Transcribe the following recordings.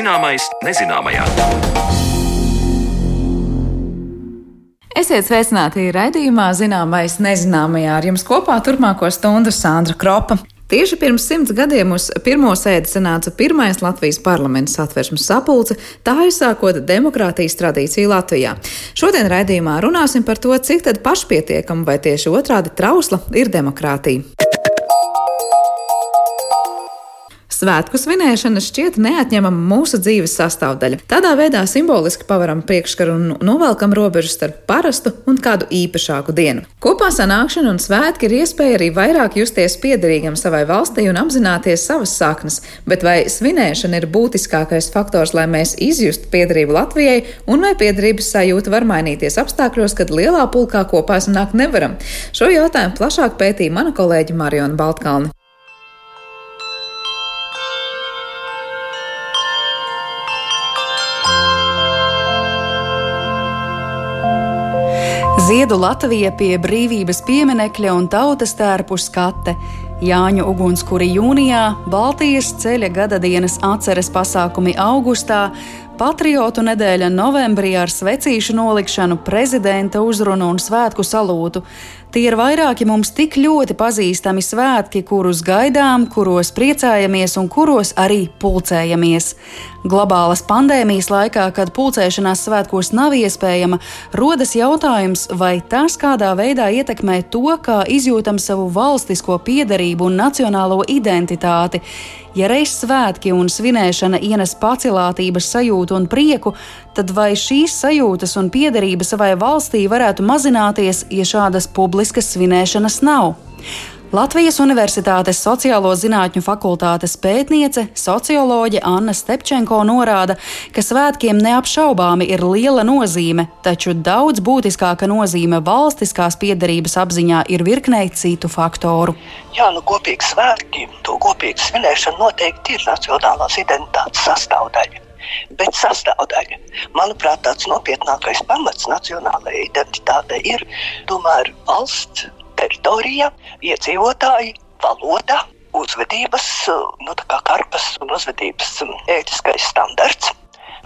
Zināmais nezināmajā. Esiet sveicināti raidījumā Zināmais nezināmajā ar jums kopā turpmāko stundu Sandra Kropa. Tieši pirms simts gadiem uz pirmo sēdi sanāca pirmais Latvijas parlamenta satversmes sapulce, tā aizsākot demokrātijas tradīciju Latvijā. Šodien raidījumā runāsim par to, cik tad pašpietiekama vai tieši otrādi trausla ir demokrātija. Svētku svinēšana šķiet neatņemama mūsu dzīves sastāvdaļa. Tādā veidā simboliski pavaram priekškaru un novelkam robežu starp parastu un kādu īpašāku dienu. Kopā sanākšana un svētki ir iespēja arī vairāk justies piederīgam savai valstī un apzināties savas saknes, bet vai svinēšana ir būtiskākais faktors, lai mēs izjustu piederību Latvijai, un vai piederības sajūta var mainīties apstākļos, kad lielā pulkā kopā sanākt nevaram? Šo jautājumu plašāk pētīja mana kolēģe Mariona Baltkalna. Ziedu Latvija pie brīvības pieminekļa un tautas tērpu skate. Jāņu ugunskura jūnijā, Baltijas ceļa gada dienas atceres pasākumi augustā, Patriotu nedēļa novembrī ar svecīšu nolikšanu, prezidenta uzrunu un svētku salūtu. Tie ir vairāki mums tik ļoti pazīstami svētki, kurus gaidām, kuros priecājamies un kuros arī pulcējamies. Globālas pandēmijas laikā, kad pulcēšanās svētkos nav iespējama, rodas jautājums, vai tas kādā veidā ietekmē to, kā izjūtam savu valstisko piedarību un nacionālo identitāti. Ja reiz svētki un svinēšana ienes pacilātības sajūtu un prieku, tad vai šīs sajūtas un piederība savai valstī varētu mazināties, ja šādas publiskas svinēšanas nav? Latvijas Universitātes sociālo zinātņu fakultātes pētniece, socioloģe Anna Stepčenko norāda, ka svētkiem neapšaubāmi ir liela nozīme, taču daudz būtiskāka nozīme valstiskās piedarības apziņā ir virknei citu faktoru. Jā, nu, kopīgi svētki, to kopīgu svinēšana noteikti ir nacionālās identitātes sastāvdaļa. Bet sastāvdaļa, manuprāt, tāds nopietnākais pamats nacionālajai identitātei ir tomēr valsts teritorija, iedzīvotāji, valoda, uzvedības, nu, karpas un uzvedības ētiskais standarts.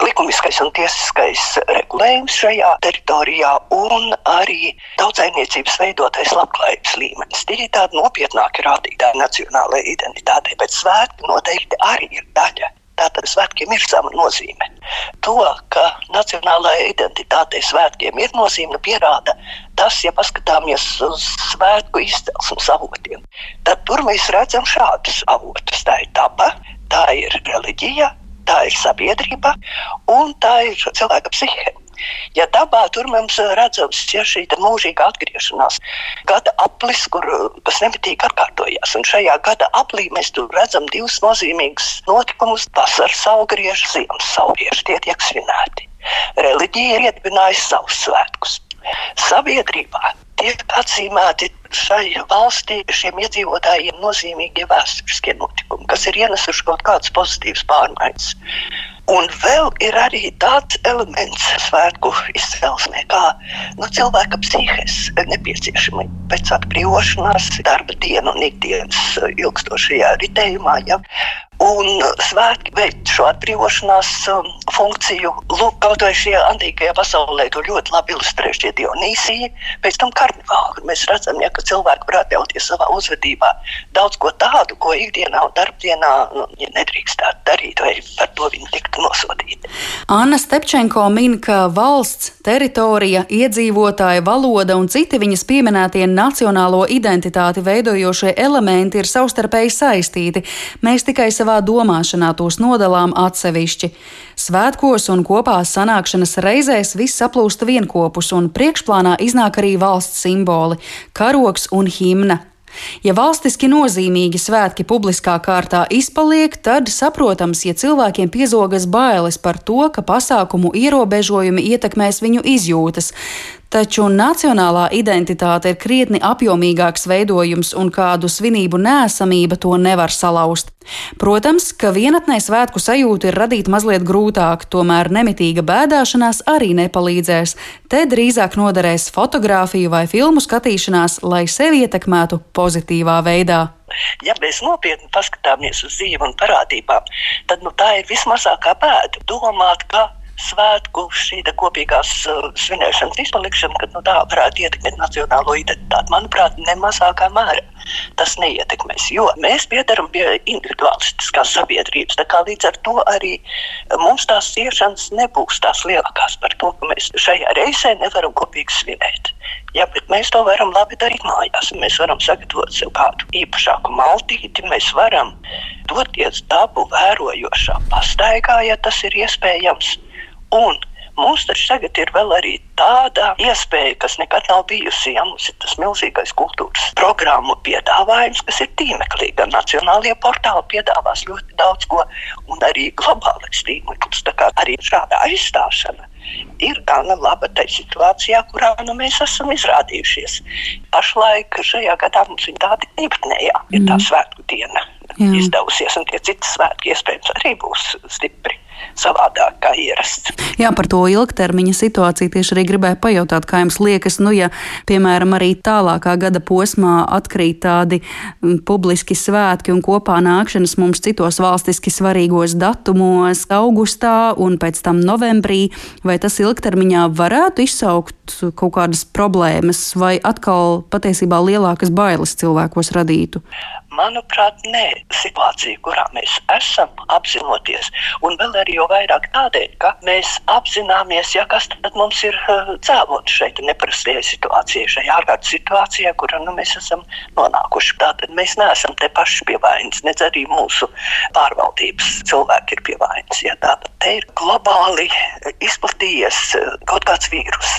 Likumiskais un tiesiskais regulējums šajā teritorijā un arī tautsājumniecības veidotais labklājības līmenis. Tie ir tādi nopietnāki rādītāji nacionālajai identitātei, bet svētki noteikti arī ir daļa Tātad svētkiem ir sava nozīme. To, ka nacionālajai identitātei svētkiem ir nozīme, pierāda tas, ja paskatāmies uz svētku izcelsmes avotiem. Tad tur mēs redzam šādus avotus. Tā ir daba, tā ir reliģija, tā ir sabiedrība un tā ir cilvēka psihe. Ja dabā tur mums redzams ja šī mūžīga atgriešanās, gada aplis, kur, kas nemitīgi atkārtojās. Un šajā gada aplī mēs redzam divus nozīmīgus notikumus - vasaras augriešu, ziemas augriešu. Tie tiek svinēti. Reliģija ir iedibinājusi savus svētkus. Sabiedrībā tiek atzīmēti šai valstī šiem iedzīvotājiem nozīmīgie vēsturiskie notikumi, kas ir ienesuši kaut kādas pozitīvas pārmaiņas. Un vēl ir arī tāds elements svētku izcelsmē, kā nu, cilvēka psihes nepieciešamība pēc atbrīvošanās, darba dienu un ikdienas ilgstošajā ritējumā. Ja? Un svētki veikt šo atbrīvošanās um, funkciju. Lūk, kaut vai šajā antīkajā pasaulē to ļoti labi ilustrē šie Dionīsiji. Pēc tam karnevāli mēs redzam, ja, ka cilvēki var atļauties savā uzvedībā daudz ko tādu, ko ikdienā un darbdienā nu, ja nedrīkstētu darīt, vai par to viņi tiktu nosodīti. Anna Stepčenko min, ka valsts, teritorija, iedzīvotāja valoda un citi viņas pieminētie nacionālo identitāti veidojošie elementi ir savstarpēji saistīti. Mēs tikai savā domāšanā tos nodalām atsevišķi. Svētkos un kopā sanākšanas reizēs viss saplūst vienopus, un priekšplānā iznāk arī valsts simboli - karoks un himna. Ja valstiski nozīmīgi svētki publiskā kārtā izpaliek, tad saprotams, ja cilvēkiem piezogas bailes par to, ka pasākumu ierobežojumi ietekmēs viņu izjūtas. Taču nacionālā identitāte ir krietni apjomīgāks veidojums, un kādu svinību nēsamība to nevar salauzt. Protams, ka vienatnē svētku sajūtu ir radīt mazliet grūtāk, tomēr nemitīga bēdāšanās arī nepalīdzēs. Te drīzāk noderēs fotografiju vai filmu skatīšanās, lai sevi ietekmētu pozitīvā veidā. Ja mēs nopietni paskatāmies uz dzīvi un parādībām, tad nu, tā ir vismazākā bēda. Domāt, ka svētku šī kopīgās uh, svinēšanas izpalikšana, kad nu, tā varētu ietekmēt nacionālo identitāti. Manuprāt, nemazākā mērā tas neietekmēs, jo mēs piedaram pie individualistiskās sabiedrības. Līdz ar to arī mums tās ciešanas nebūs tās lielākās par to, ka mēs šajā reizē nevaram kopīgi svinēt. Jā, bet mēs to varam labi darīt mājās. Mēs varam sagatavot sev kādu īpašāku maltīti, mēs varam doties dabu vērojošā pastaigā, ja tas ir iespējams. Un mums taču tagad ir vēl arī tāda iespēja, kas nekad nav bijusi. Ja mums ir tas milzīgais kultūras programmu piedāvājums, kas ir tīmeklī, gan nacionālajie portāli piedāvās ļoti daudz ko, un arī globālais tīmeklis. Tā kā arī šāda aizstāšana ir gana laba tajā situācijā, kurā nu, mēs esam izrādījušies. Pašlaik šajā gadā mums ir tāda īpatnējā, ir tā mm. svētku diena Jā. izdevusies, un tie citi svētki iespējams arī būs stipri savādāk kā ierasts. Jā, par to ilgtermiņa situāciju tieši arī gribēju pajautāt, kā jums liekas, nu, ja, piemēram, arī tālākā gada posmā atkrīt tādi publiski svētki un kopā nākšanas mums citos valstiski svarīgos datumos, augustā un pēc tam novembrī, vai tas ilgtermiņā varētu izsaukt kaut kādas problēmas vai atkal patiesībā lielākas bailes cilvēkos radītu? Manuprāt, nē, situācija, kurā mēs esam, apzinoties, un vēl arī jau vairāk tādēļ, ka mēs apzināmies, ja kas tad mums ir uh, cēlonis šeit neparastajai situācijai, šajā ārkārtas situācijā, kurā nu, mēs esam nonākuši. Tātad mēs neesam te paši pie vainas, nedz arī mūsu pārvaldības cilvēki ir pie vainas. Ja, tātad te ir globāli izplatījies uh, kaut kāds vīrus.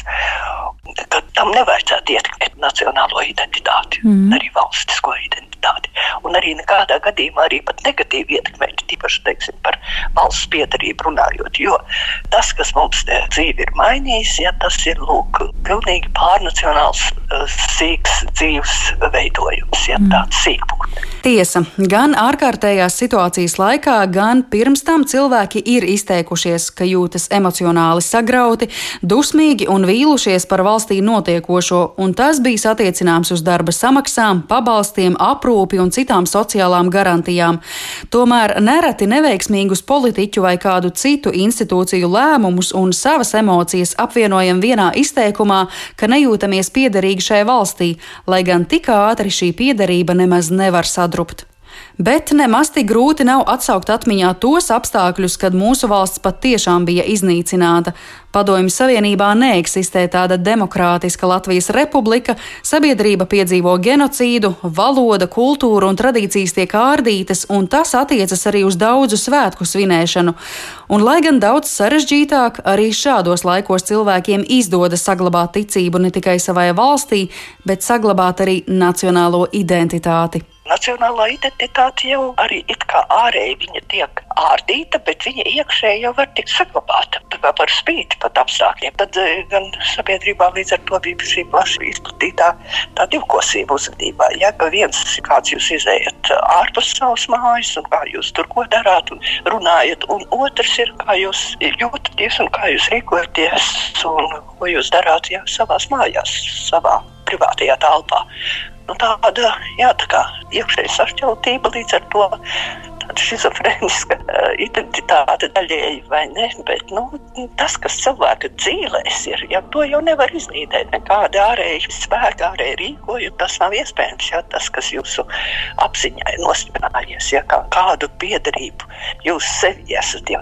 Tad tam nevajadzētu ietekmēt nacionālo identitāti, mm. arī valstisko identitāti un arī nekādā gadījumā arī pat negatīvi ietekmēt, tīpaši teiksim, par valsts piedarību runājot. Jo tas, kas mums dzīve ir mainījis, ja tas ir lūk, pilnīgi pārnacionāls, eh, sīks dzīves veidojums, ja mm. tāds sīkpūtne. Tiesa, gan ārkārtējās situācijas laikā, gan pirms tam cilvēki ir izteikušies, ka jūtas emocionāli sagrauti, dusmīgi un vīlušies par valstī notiekošo, un tas bija attiecināms uz darba samaksām, pabalstiem, aprūpi un citām sociālām garantijām. Tomēr nereti neveiksmīgus politiķu vai kādu citu institūciju lēmumus un savas emocijas apvienojam vienā izteikumā, ka nejūtamies piederīgi šai valstī, lai gan tik ātri šī piederība nemaz nevar sadrupt. Bet nemaz tik grūti nav atsaukt atmiņā tos apstākļus, kad mūsu valsts patiešām bija iznīcināta. Padomju Savienībā neeksistē tāda demokrātiska Latvijas republika, sabiedrība piedzīvo genocīdu, valoda, kultūra un tradīcijas tiek ārdītas, un tas attiecas arī uz daudzu svētku svinēšanu. Un, lai gan daudz sarežģītāk, arī šādos laikos cilvēkiem izdodas saglabāt ticību ne tikai savai valstī, bet saglabāt arī nacionālo identitāti. Nacionālā identitāte jau arī it kā ārēji viņa tiek ārdīta, bet viņa iekšēji jau var tikt saglabāta par spīti pat apstākļiem. Tad eh, gan sabiedrībā līdz ar to bija šī plaši izplatītā tā divkosība uzvedībā. Ja ka viens kāds jūs izējat ārpus savas mājas un kā jūs tur ko darāt un runājat, un otrs ir kā jūs jūtaties un kā jūs rīkojaties un ko jūs darāt ja, savās mājās, savā privātajā telpā nu, tāda jā, tā kā iekšēja sašķeltība līdz ar to. Tāda schizofrēniska uh, identitāte daļēji vai ne, bet nu, tas, kas cilvēka dzīvēs ir, ja to jau nevar iznīdēt. Nekāda ārēja spēka, ārēja rīkojuma, tas nav iespējams. Ja, tas, kas jūsu apziņā ir nostiprinājies, ja kā, kādu piedarību jūs sevi esat jau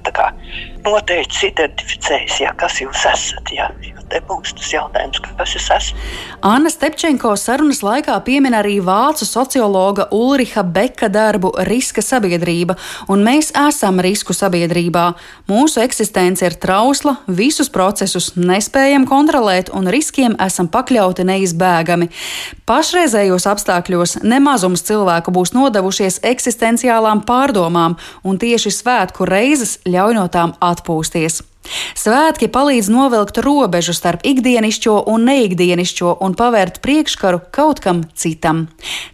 noteikti identificējis, ja, kas jūs esat. Ja, te būs tas jautājums, kas es esmu. Anna Stepčenko sarunas laikā piemin arī vācu sociologa Ulriha Beka darbu Riska sabiedrība, un mēs esam risku sabiedrībā. Mūsu eksistence ir trausla, visus procesus nespējam kontrolēt, un riskiem esam pakļauti neizbēgami. Pašreizējos apstākļos nemazums cilvēku būs nodevušies eksistenciālām pārdomām, un tieši svētku reizes ļauj no tām atpūsties. Svētki palīdz novilkt robežu starp ikdienišķo un neikdienišķo un pavērt priekškaru kaut kam citam.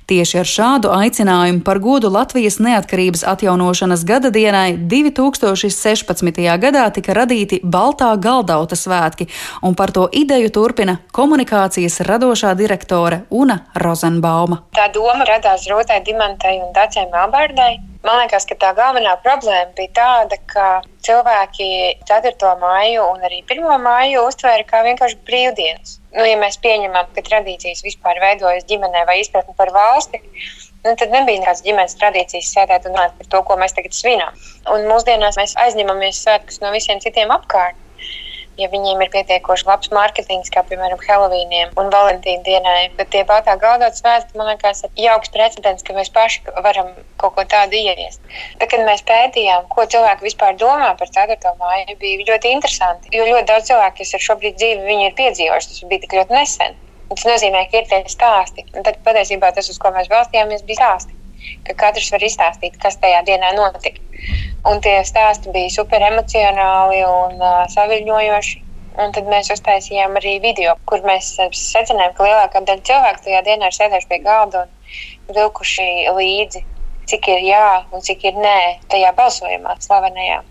Tieši ar šādu aicinājumu par godu Latvijas neatkarības atjaunošanas gada dienai 2016. gadā tika radīti Baltā galdauta svētki, un par to ideju turpina komunikācijas radošā direktore Una Rozenbauma. Tā doma radās Rotai Dimantai un Dacei Melbārdai Man liekas, ka tā galvenā problēma bija tāda, ka cilvēki 4. māju un arī 1. māju uztvēra kā vienkārši brīvdienas. Nu, ja mēs pieņemam, ka tradīcijas vispār veidojas ģimenē vai izpratne par valsti, nu, tad nebija nekādas ģimenes tradīcijas sēdēt un runāt par to, ko mēs tagad svinām. Un mūsdienās mēs aizņemamies svētkus no visiem citiem apkārt ja viņiem ir pietiekoši labs mārketings, kā piemēram Helovīniem un Valentīna dienai. Bet tie baltā galdot svētki, man liekas, ir jauks precedents, ka mēs paši varam kaut ko tādu ieviest. Tad, kad mēs pētījām, ko cilvēki vispār domā par 4. māju, bija ļoti interesanti. Jo ļoti daudz cilvēku, kas ir šobrīd dzīvi, viņi ir piedzīvojuši, tas bija tik ļoti nesen. Tas nozīmē, ka ir tie stāsti. Un tad patiesībā tas, uz ko mēs balstījāmies, bija stāsti. Ka katrs var izstāstīt, kas tajā dienā notika. Un tie stāsti bija super emocionāli un uh, saviņojoši. Un tad mēs uztaisījām arī video, kur mēs secinājām, ka lielākā daļa cilvēku tajā dienā ir sēdējuši pie galda un vilkuši līdzi, cik ir jā un cik ir nē tajā balsojumā, slavenajā.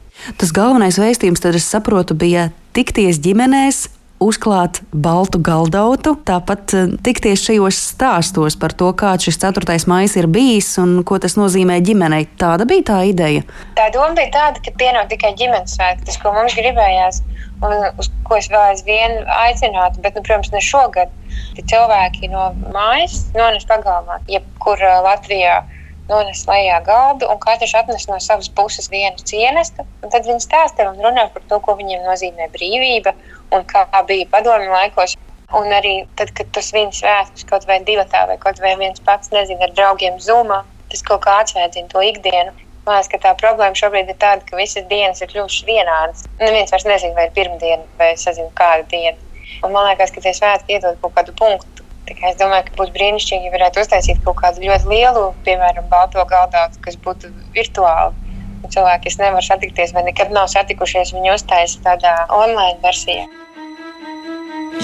Tas galvenais vēstījums, tad es saprotu, bija tikties ģimenēs uzklāt baltu galdautu, tāpat eh, tikties šajos stāstos par to, kāds šis 4. maija ir bijis un ko tas nozīmē ģimenei. Tāda bija tā ideja. Tā doma bija tāda, ka tie nav tikai ģimenes svētki, tas, ko mums gribējās. Un uz ko es vēl aizvien aicinātu, bet, nu, protams, ne šogad. Cilvēki no mājas nones pagalmā, jebkur eh, Latvijā nones lejā galdu, un katrs atnes no savas puses vienu cienestu. Tad viņi stāsta un runā par to, ko viņiem nozīmē brīvība un kā bija padomju laikos. Un arī tad, kad tas viens svētkus kaut vai divi tā, vai kaut vai viens pats nezina ar draugiem zumā, tas kaut kā atsvēdzina to ikdienu. Man liekas, ka tā problēma šobrīd ir tāda, ka visas dienas ir kļuvušas vienādas. Neviens vairs nezina, vai ir pirmdiena vai es nezinu, kāda diena. Un man liekas, ka tie svētki iedod kaut kādu punktu. Es domāju, ka būtu brīnišķīgi, ja varētu uztaisīt kaut kādu ļoti lielu, piemēram, balto galdātu, kas būtu virtuāli cilvēki, kas nevar satikties vai nekad nav satikušies, viņi uztaisa tādā online versijā.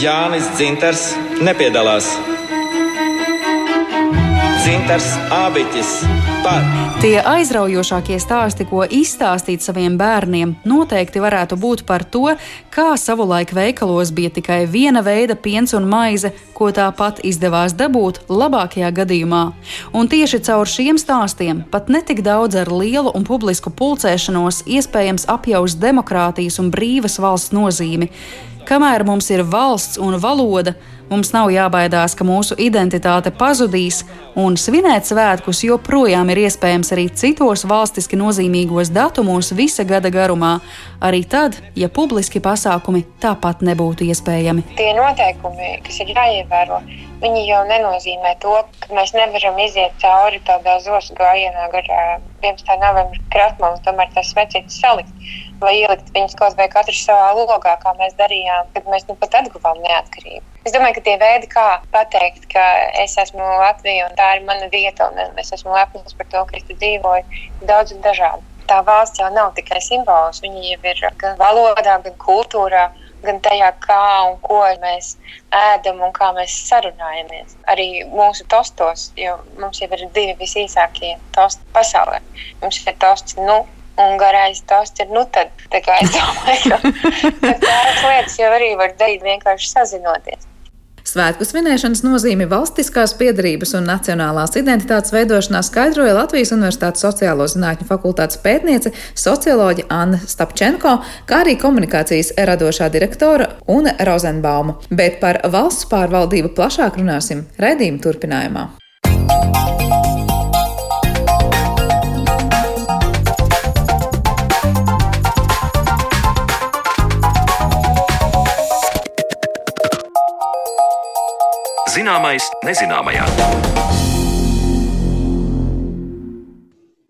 Jānis Dzinters nepiedalās. Dzinters Ābiķis par. Tie aizraujošākie stāsti, ko izstāstīt saviem bērniem, noteikti varētu būt par to, kā savulaik veikalos bija tikai viena veida piens un maize, ko tāpat izdevās dabūt labākajā gadījumā. Un tieši caur šiem stāstiem, pat netik daudz ar lielu un publisku pulcēšanos, iespējams apjaust demokrātijas un brīvas valsts nozīmi. Kamēr mums ir valsts un valoda, Mums nav jābaidās, ka mūsu identitāte pazudīs, un svinēt svētkus joprojām ir iespējams arī citos valstiski nozīmīgos datumos visa gada garumā, arī tad, ja publiski pasākumi tāpat nebūtu iespējami. Tie noteikumi, kas ir jāievēro, viņi jau nenozīmē to, ka mēs nevaram iziet cauri tādā zosu gājienā garā 11. novembra krāsmā un tomēr tas vecītis salikt vai ielikt viņus kaut vai katrs savā logā, kā mēs darījām, kad mēs nu pat atguvām neatkarību. Es domāju, ka tie veidi, kā pateikt, ka es esmu Latvija un tā ir mana vieta, un es esmu lepns par to, ka es tur dzīvoju, ir daudz un dažādi. Tā valsts jau nav tikai simbols, viņa jau ir gan valodā, gan kultūrā, gan tajā, kā un ko mēs ēdam un kā mēs sarunājamies. Arī mūsu tostos, jo mums jau ir divi visīsākie tosti pasaulē. Mums ir tosts, nu, un garais tosts ir nu tad. Tā kā es domāju, ka tādas lietas jau arī var darīt vienkārši sazinoties. Svētku svinēšanas nozīmi valstiskās piedarības un nacionālās identitātes veidošanā skaidroja Latvijas Universitātes sociālo zinātņu fakultātes pētniece socioloģa Anna Stapčenko, kā arī komunikācijas radošā direktora Une Rozenbauma. Bet par valsts pārvaldību plašāk runāsim raidījuma turpinājumā. Zināmais nezināmajā.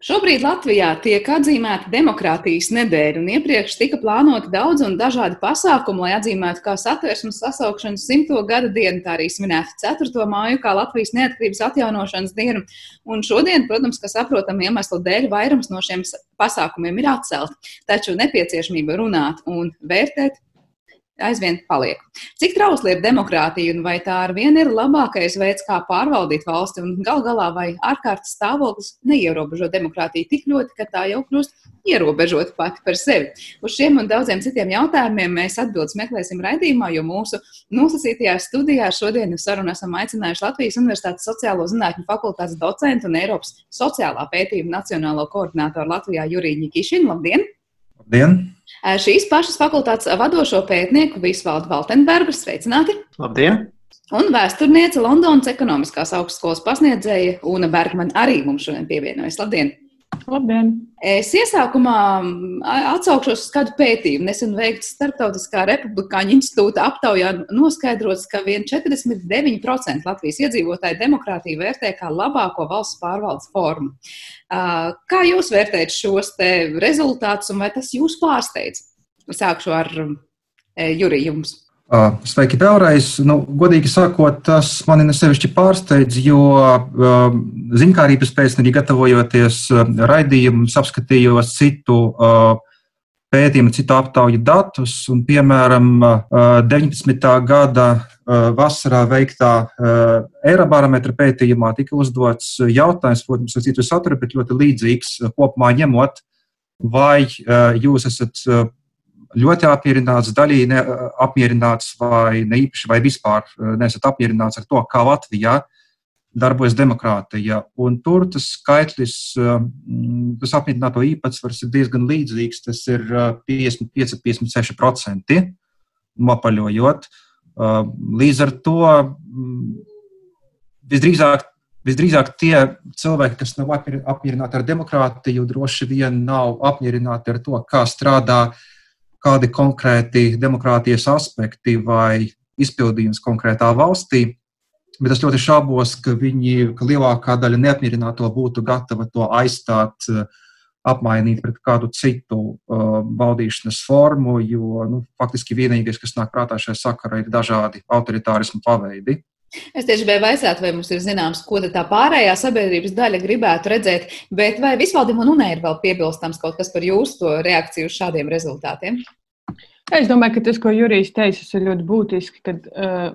Šobrīd Latvijā tiek atzīmēta demokrātijas nedēļa, un iepriekš tika plānoti daudz un dažādi pasākumi, lai atzīmētu kā satversmes sasaukšanas simto gada dienu, tā arī svinētu 4. māju kā Latvijas neatkarības atjaunošanas dienu. Un šodien, protams, ka saprotam iemeslu dēļ, vairums no šiem pasākumiem ir atcelti. Taču nepieciešamība runāt un vērtēt aizvien paliek. Cik trausli ir demokrātija un vai tā ar vienu ir labākais veids, kā pārvaldīt valsti un gal galā vai ārkārtas stāvoklis neierobežo demokrātiju tik ļoti, ka tā jau kļūst ierobežota pati par sevi. Uz šiem un daudziem citiem jautājumiem mēs atbildes meklēsim raidījumā, jo mūsu nosacītajā studijā šodien uz sarunu esam aicinājuši Latvijas Universitātes sociālo zinātņu fakultātes docentu un Eiropas sociālā pētījuma nacionālo koordinātoru Latvijā Juriju Nikišinu. Labdien! Labdien! Šīs pašas fakultātes vadošo pētnieku Visvaldu Valtenbergu sveicināti! Labdien! Un vēsturniece Londonas ekonomiskās augstskolas pasniedzēja Una Bergmana arī mums šodien pievienojas. Labdien! Labdien! Es iesākumā atsaukšos uz kādu pētījumu. Nesen veikts Startautiskā republikāņu institūta aptaujā noskaidrots, ka vien 49% Latvijas iedzīvotāji demokrātiju vērtē kā labāko valsts pārvaldes formu. Kā jūs vērtējat šos rezultātus un vai tas jūs pārsteidz? Sākšu ar Juriju jums. Sveiki vēlreiz. Nu, godīgi sakot, tas mani nesevišķi pārsteidz, jo uh, ziņkārības pēc tam, gatavojoties raidījumam, apskatījos citu pētījumu, citu aptauju datus. Un, piemēram, uh, 19. gada vasarā veiktā Eirobarometra pētījumā tika uzdots jautājums, protams, ar citu saturu, bet ļoti līdzīgs kopumā ņemot, vai jūs esat ļoti apmierināts, daļīgi ne, apmierināts vai ne īpaši, vai vispār eh, nesat apmierināts ar to, kā Latvijā darbojas demokrātija. Un tur tas skaitlis, eh, tas apmierināto īpatsvars ir diezgan līdzīgs. Tas ir 55-56% eh, nopaļojot. Līdz ar to visdrīzāk Visdrīzāk tie cilvēki, kas nav apmierināti ar demokrātiju, droši vien nav apmierināti ar to, kā strādā kādi konkrēti demokrātijas aspekti vai izpildījums konkrētā valstī. Bet es ļoti šaubos, ka viņi, ka lielākā daļa neapmierināto būtu gatava to aizstāt, apmainīt pret kādu citu uh, valdīšanas formu, jo nu, faktiski vienīgais, kas nāk prātā šajā sakarā, ir dažādi autoritārismu paveidi. Es tieši gribēju vaicāt, vai mums ir zināms, ko tā pārējā sabiedrības daļa gribētu redzēt, bet vai visvaldim un unē ir vēl piebilstams kaut kas par jūsu reakciju uz šādiem rezultātiem? Es domāju, ka tas, ko Jurijs teica, ir ļoti būtiski, kad uh,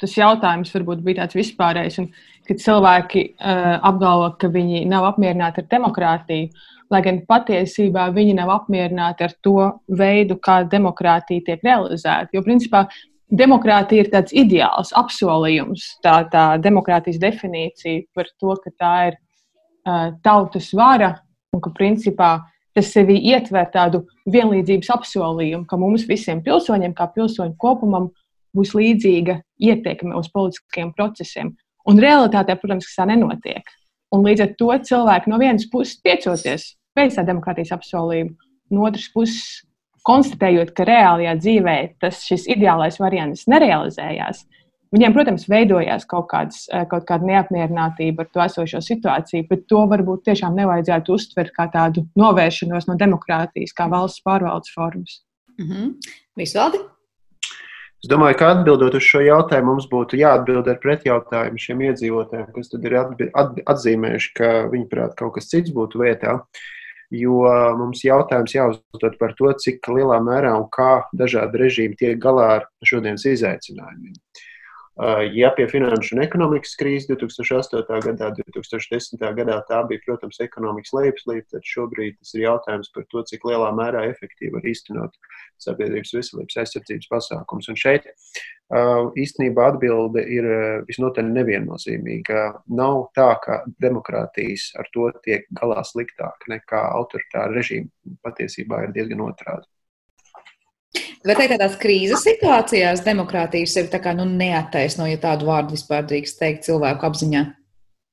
tas jautājums varbūt bija tāds vispārējs, un kad cilvēki uh, apgalvo, ka viņi nav apmierināti ar demokrātiju, lai gan patiesībā viņi nav apmierināti ar to veidu, kā demokrātija tiek realizēta. Jo, principā, demokrātija ir tāds ideāls apsolījums, tā, tā demokrātijas definīcija par to, ka tā ir uh, tautas vara un ka principā tas sevi ietver tādu vienlīdzības apsolījumu, ka mums visiem pilsoņiem, kā pilsoņu kopumam, būs līdzīga ietekme uz politiskiem procesiem. Un realitātē, protams, tas tā nenotiek. Un līdz ar to cilvēki no vienas puses piecoties pēc tā demokrātijas apsolījuma, no otras puses konstatējot, ka reālajā dzīvē tas šis ideālais variants nerealizējās, viņiem, protams, veidojās kaut, kāds, eh, kaut kāda neapmierinātība ar to esošo situāciju, bet to varbūt tiešām nevajadzētu uztvert kā tādu novēršanos no demokrātijas, kā valsts pārvaldes formas. Mm -hmm. Visvaldi? Es domāju, ka atbildot uz šo jautājumu, mums būtu jāatbild ar pretjautājumu šiem iedzīvotājiem, kas tad ir atzīmējuši, ka viņi prāt kaut kas cits būtu vietā. Jo mums jautājums jāuzdod par to, cik lielā mērā un kā dažādi režīmi tiek galā ar šodienas izaicinājumiem. Uh, ja pie finanšu un ekonomikas krīzes 2008. gadā, 2010. gadā tā bija, protams, ekonomikas lejupslīde, tad šobrīd tas ir jautājums par to, cik lielā mērā efektīvi var īstenot sabiedrības veselības aizsardzības pasākums. Un šeit uh, īstenībā atbilde ir uh, visnotaļ neviennozīmīga. Nav tā, ka demokrātijas ar to tiek galā sliktāk nekā autoritāra režīma. Patiesībā ir diezgan otrādi. Teikt, tādās krīzes situācijās demokrātija sevi tā kā nu, neattaisno, ja tādu vārdu vispār drīkst teikt cilvēku apziņā?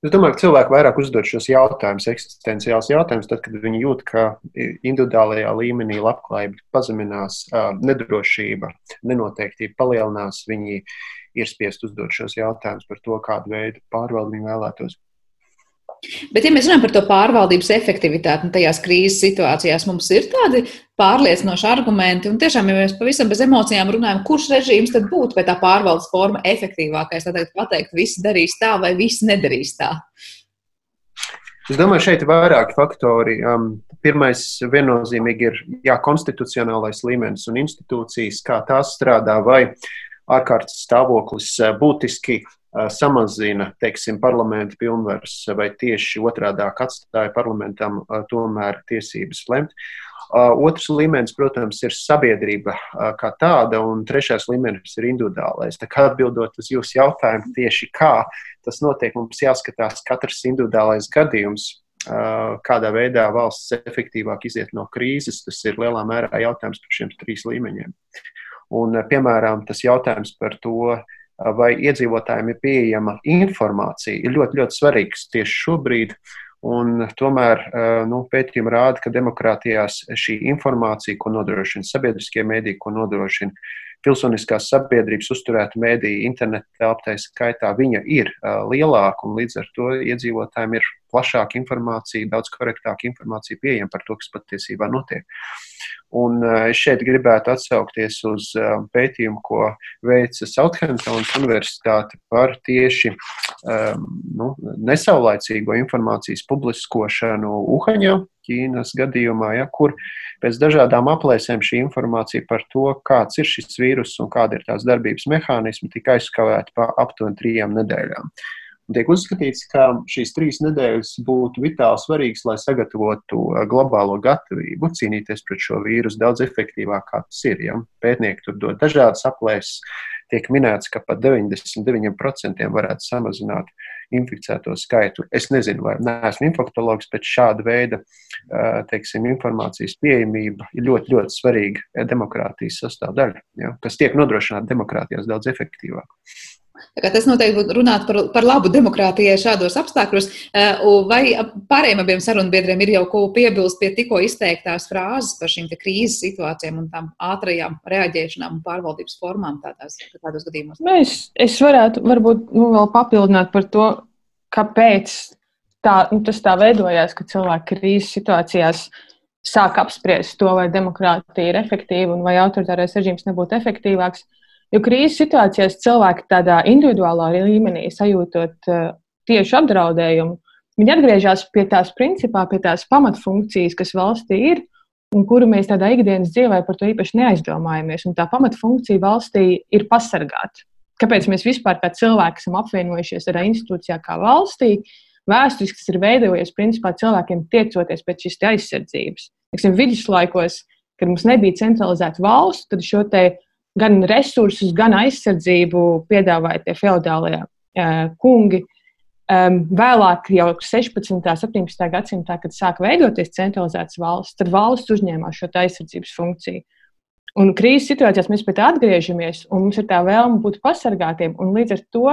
Es domāju, ka cilvēki vairāk uzdod šos jautājumus, eksistenciālus jautājumus, tad, kad viņi jūt, ka individuālajā līmenī labklājība pazeminās, nedrošība, nenoteiktība palielinās. Viņi ir spiest uzdot šos jautājumus par to, kādu veidu pārvaldi viņi vēlētos. Bet, ja mēs runājam par to pārvaldības efektivitāti, un tajās krīzes situācijās mums ir tādi pārliecinoši argumenti, un tiešām, ja mēs pavisam bez emocijām runājam, kurš režīms tad būtu vai tā pārvaldes forma efektīvākais, tad pateikt, visi darīs tā vai visi nedarīs tā. Es domāju, šeit ir vairāki faktori. Um, pirmais viennozīmīgi ir jā, konstitucionālais līmenis un institūcijas, kā tās strādā, vai ārkārtas stāvoklis uh, būtiski uh, samazina, teiksim, parlamenta pilnvaras, vai tieši otrādi atstāja parlamentam tomēr tiesības lemt. Otrs līmenis, protams, ir sabiedrība kā tāda, un trešais līmenis ir individuālais. Tā kā atbildot uz jūsu jautājumu, tieši kā tas notiek, mums jāskatās katrs individuālais gadījums. Kādā veidā valsts efektīvāk iziet no krīzes, tas ir lielā mērā jautājums par šiem trīs līmeņiem. Un, piemēram, tas jautājums par to, vai iedzīvotājiem ir pieejama informācija, ir ļoti, ļoti svarīgs tieši šobrīd. Un tomēr nu, pētījumi rāda, ka demokrātijās šī informācija, ko nodrošina sabiedriskie mēdīji, ko nodrošina pilsoniskās sabiedrības uzturēta mēdīja, interneta telpā skaitā, viņa ir lielāka un līdz ar to iedzīvotājiem ir plašāka informācija, daudz korektāka informācija pieejama par to, kas patiesībā notiek. Un es šeit gribētu atsaukties uz pētījumu, ko veica Southamptonas Universitāte par tieši um, nu, nesaulaicīgo informācijas publiskošanu Uhaņā, Ķīnas gadījumā, ja, kur pēc dažādām aplēsēm šī informācija par to, kāds ir šis vīrus un kāda ir tās darbības mehānismi, tika aizskavēta pa aptuveni trijām nedēļām. Un tiek uzskatīts, ka šīs trīs nedēļas būtu vitāli svarīgas, lai sagatavotu uh, globālo gatavību cīnīties pret šo vīrusu daudz efektīvāk, kā tas ir. Ja? Pētnieki tur dod dažādas aplēses. Tiek minēts, ka pat 99% varētu samazināt inficēto skaitu. Es nezinu, vai neesmu infaktologs, bet šāda veida teiksim, informācijas pieejamība ir ļoti, ļoti svarīga demokrātijas sastāvdaļa, ja? kas tiek nodrošināta demokrātijās daudz efektīvāk. Tas noteikti būtu runāt par, par labu demokrātijai šādos apstākļos. Eh, vai pārējiem abiem sarunbiedriem ir jau ko piebilst pie tikko izteiktās frāzes par šīm krīzes situācijām un tām ātrajām reaģēšanām un pārvaldības formām tādās, tādos gadījumos? Mēs, es varētu varbūt nu, vēl papildināt par to, kāpēc tā, nu, tas tā veidojās, ka cilvēki krīzes situācijās sāk apspriest to, vai demokrātija ir efektīva un vai autoritārais režīms nebūtu efektīvāks. Jo krīzes situācijās cilvēki tādā individuālā līmenī sajūtot uh, tieši apdraudējumu, viņi atgriežas pie tās principā, pie tās pamatfunkcijas, kas valstī ir, un kuru mēs tādā ikdienas dzīvē par to īpaši neaizdomājamies. Un tā pamatfunkcija valstī ir pasargāt. Kāpēc mēs vispār kā cilvēki esam apvienojušies ar institūcijā kā valstī? Vēsturiski tas ir veidojies principā cilvēkiem tiecoties pēc šīs aizsardzības. Tiksim, viduslaikos, kad mums nebija centralizēta valsts, tad šo te gan resursus, gan aizsardzību piedāvāja tie feudālie uh, kungi. Vēlāk, jau 16. un 17. gadsimtā, kad sāka veidoties centralizētas valsts, tad valsts uzņēmās šo aizsardzības funkciju. Un krīzes situācijās mēs pie tā atgriežamies, un mums ir tā vēlme būt pasargātiem. Līdz ar to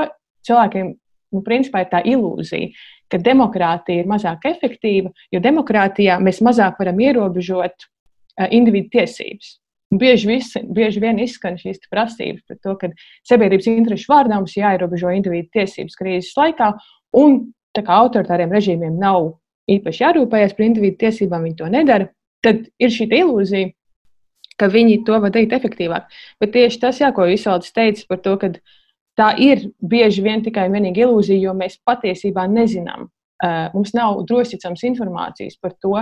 cilvēkiem nu, principā ir tā ilūzija, ka demokrātija ir mazāk efektīva, jo demokrātijā mēs mazāk varam ierobežot uh, individu tiesības. Bieži, visi, bieži vien izskan šīs prasības par to, ka sabiedrības interešu vārdā mums jāierobežo individu tiesības krīzes laikā, un tā kā autoritāriem režīmiem nav īpaši jārūpējas par individu tiesībām, viņi to nedara, tad ir šī ilūzija, ka viņi to var darīt efektīvāk. Bet tieši tas, jā, ko Isvalds teica par to, ka tā ir bieži vien tikai un vienīgi ilūzija, jo mēs patiesībā nezinām. Mums nav drošticams informācijas par to,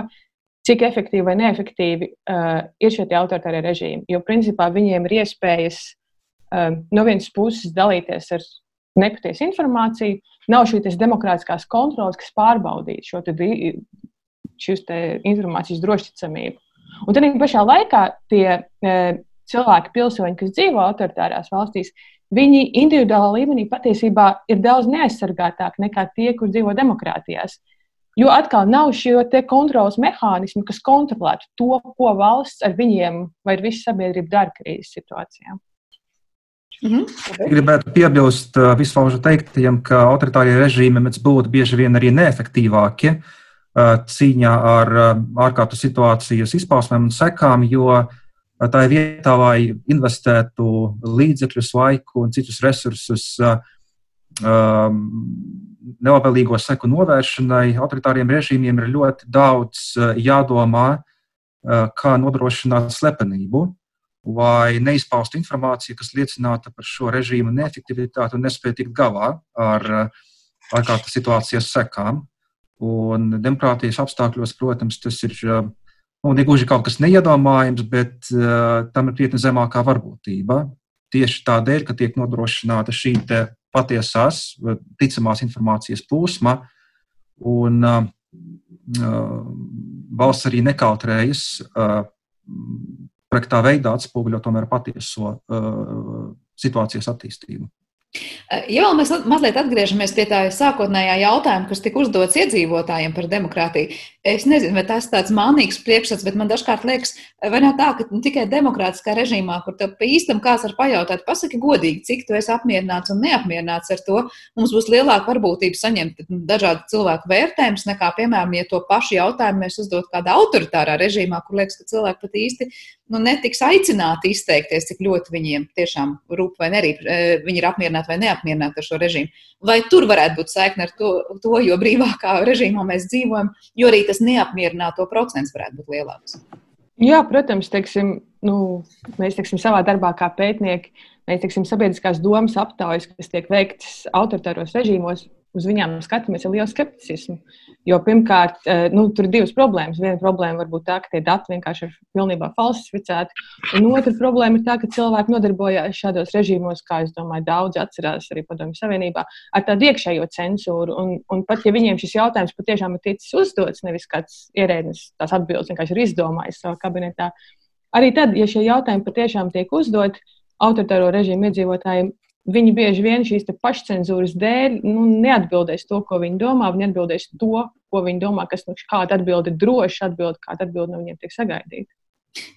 cik efektīvi vai neefektīvi uh, ir šie autoritārie režīmi. Jo principā viņiem ir iespējas uh, no vienas puses dalīties ar nepatiesu informāciju, nav šīs demokrātiskās kontrolas, kas pārbaudītu šo informācijas drošticamību. Un tad pašā laikā tie uh, cilvēki, pilsoņi, kas dzīvo autoritārās valstīs, viņi individuālā līmenī patiesībā ir daudz neaizsargātāki nekā tie, kur dzīvo demokrātijās. Jo atkal nav šie kontrols mehānismi, kas kontrolētu to, ko valsts ar viņiem vai ar visu sabiedrību dara krīzes situācijā. Mhm. Gribētu piebilst vispār teiktajam, ka autoritārie režīmi mēdz būt bieži vien arī neefektīvāki cīņā ar ārkārtu situācijas izpausmēm un sekām, jo tā ir vietā, lai investētu līdzekļus, laiku un citus resursus um, nelabvēlīgo seku novēršanai autoritāriem režīmiem ir ļoti daudz jādomā, kā nodrošināt slepenību vai neizpaustu informāciju, kas liecinātu par šo režīmu neefektivitāti un nespēju tikt galā ar ārkārtas situācijas sekām. Un demokrātijas apstākļos, protams, tas ir nu, negluži kaut kas neiedomājams, bet uh, tam ir krietni zemākā varbūtība. Tieši tādēļ, ka tiek nodrošināta šī patiesās, ticamās informācijas plūsma, un uh, valsts arī nekautrējas uh, korektā veidā atspoguļot tomēr patieso uh, situācijas attīstību. Ja vēl mēs mazliet atgriežamies pie tā sākotnējā jautājuma, kas tika uzdots iedzīvotājiem par demokrātiju, es nezinu, vai tas ir tāds mānīgs priekšstats, bet man dažkārt liekas, vai nav tā, ka nu, tikai demokrātiskā režīmā, kur tev pa īstam kāds var pajautāt, pasaki godīgi, cik tu esi apmierināts un neapmierināts ar to, mums būs lielāka varbūtība saņemt dažādu cilvēku vērtējumus, nekā, piemēram, ja to pašu jautājumu mēs uzdot kādā autoritārā režīmā, kur liekas, ka cilvēki pat īsti nu, netiks aicināti izteikties, cik ļoti viņiem tiešām rūp vai nerīp, e, viņi ir apmierināti vai neapmierināti ar šo režīmu. Vai tur varētu būt saikne ar to, to, jo brīvākā režīmā mēs dzīvojam, jo arī tas neapmierināto procents varētu būt lielāks? Jā, protams, teiksim, nu, mēs teiksim, savā darbā kā pētnieki, mēs teiksim, sabiedriskās domas aptaujas, kas tiek veiktas autoritāros režīmos, uz viņām skatāmies ar lielu skepticismu. Jo pirmkārt, eh, nu, tur ir divas problēmas. Viena problēma var būt tā, ka tie dati vienkārši ir pilnībā falsificēti. Un otra problēma ir tā, ka cilvēki nodarbojās šādos režīmos, kā es domāju, daudzi atcerās arī Padomju Savienībā, ar tādu iekšējo cenzūru. Un, un pat ja viņiem šis jautājums patiešām ir ticis uzdots, nevis kāds ierēdnis tās atbildes vienkārši ir izdomājis savā kabinetā, arī tad, ja šie jautājumi patiešām tiek uzdoti autoritāro režīmu iedzīvotājiem, Viņi bieži vien šīs pašcensūras dēļ nu, neatbildēs to, ko viņi domā. Viņi atbildēs to, ko viņi domā, kas nu, kāda atbilde ir droša atbilde, kāda atbilde no viņiem tiek sagaidīta.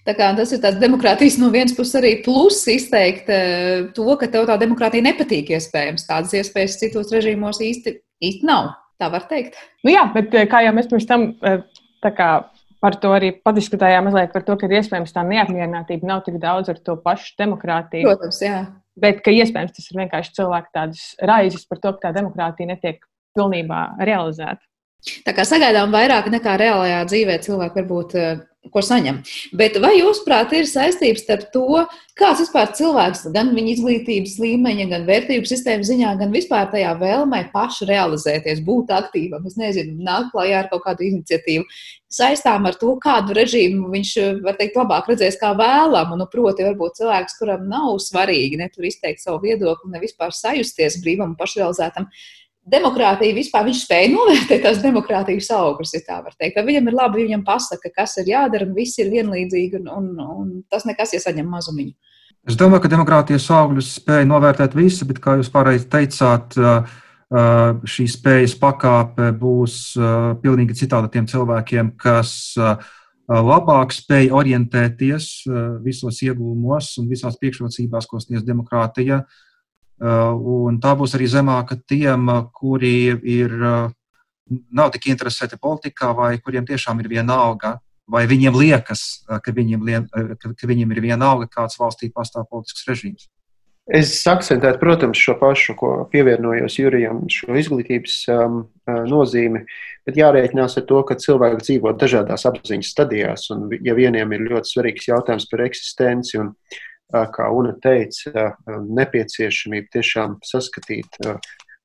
Tā kā tas ir tāds demokrātijas no vienas puses arī pluss izteikt eh, to, ka tev tā demokrātija nepatīk iespējams. Tādas iespējas citos režīmos īsti, īsti nav. Tā var teikt. Nu jā, bet eh, kā jau mēs pirms tam eh, kā, par to arī padiskutējām, mazliet par to, ka iespējams tā neapmierinātība nav tik daudz ar to pašu demokrātiju. Protams, jā. Bet ka iespējams tas ir vienkārši cilvēku tādas raizes par to, ka tā demokrātija netiek pilnībā realizēta. Tā kā sagaidām vairāk nekā reālajā dzīvē cilvēki varbūt eh, ko saņem. Bet vai jūsuprāt, ir saistības starp to, kāds vispār cilvēks, gan viņa izglītības līmeņa, gan vērtību sistēmas ziņā, gan vispār tajā vēlmē pašu realizēties, būt aktīvam, es nezinu, nākt klajā ar kaut kādu iniciatīvu, saistām ar to, kādu režīmu viņš, var teikt, labāk redzēs kā vēlamu. Nu, proti, varbūt cilvēks, kuram nav svarīgi ne tur izteikt savu viedokli, ne vispār sajusties brīvam un pašrealizētam demokrātija vispār viņš spēja novērtēt tās demokrātijas augļus, ja tā var teikt. Vai viņam ir labi, viņam pasaka, kas ir jādara, un viss ir vienlīdzīgi, un, un, un tas nekas iesaņem mazumiņu. Es domāju, ka demokrātijas augļus spēja novērtēt visi, bet, kā jūs pareizi teicāt, šī spējas pakāpe būs pilnīgi citāda tiem cilvēkiem, kas labāk spēj orientēties visos iegūmos un visās priekšrocībās, ko sniedz demokrātija. Uh, un tā būs arī zemāka tiem, uh, kuri ir, uh, nav tik interesēti politikā, vai kuriem tiešām ir viena alga, vai viņiem liekas, ka viņiem, ka, ka viņiem ir viena alga, kāds valstī pastāv politisks režīms. Es akcentētu, protams, šo pašu, ko pievienojos Jurijam, šo izglītības um, nozīmi, bet jārēķinās ar to, ka cilvēki dzīvo dažādās apziņas stadijās, un ja vieniem ir ļoti svarīgs jautājums par eksistenci un kā Una teica, nepieciešamība tiešām saskatīt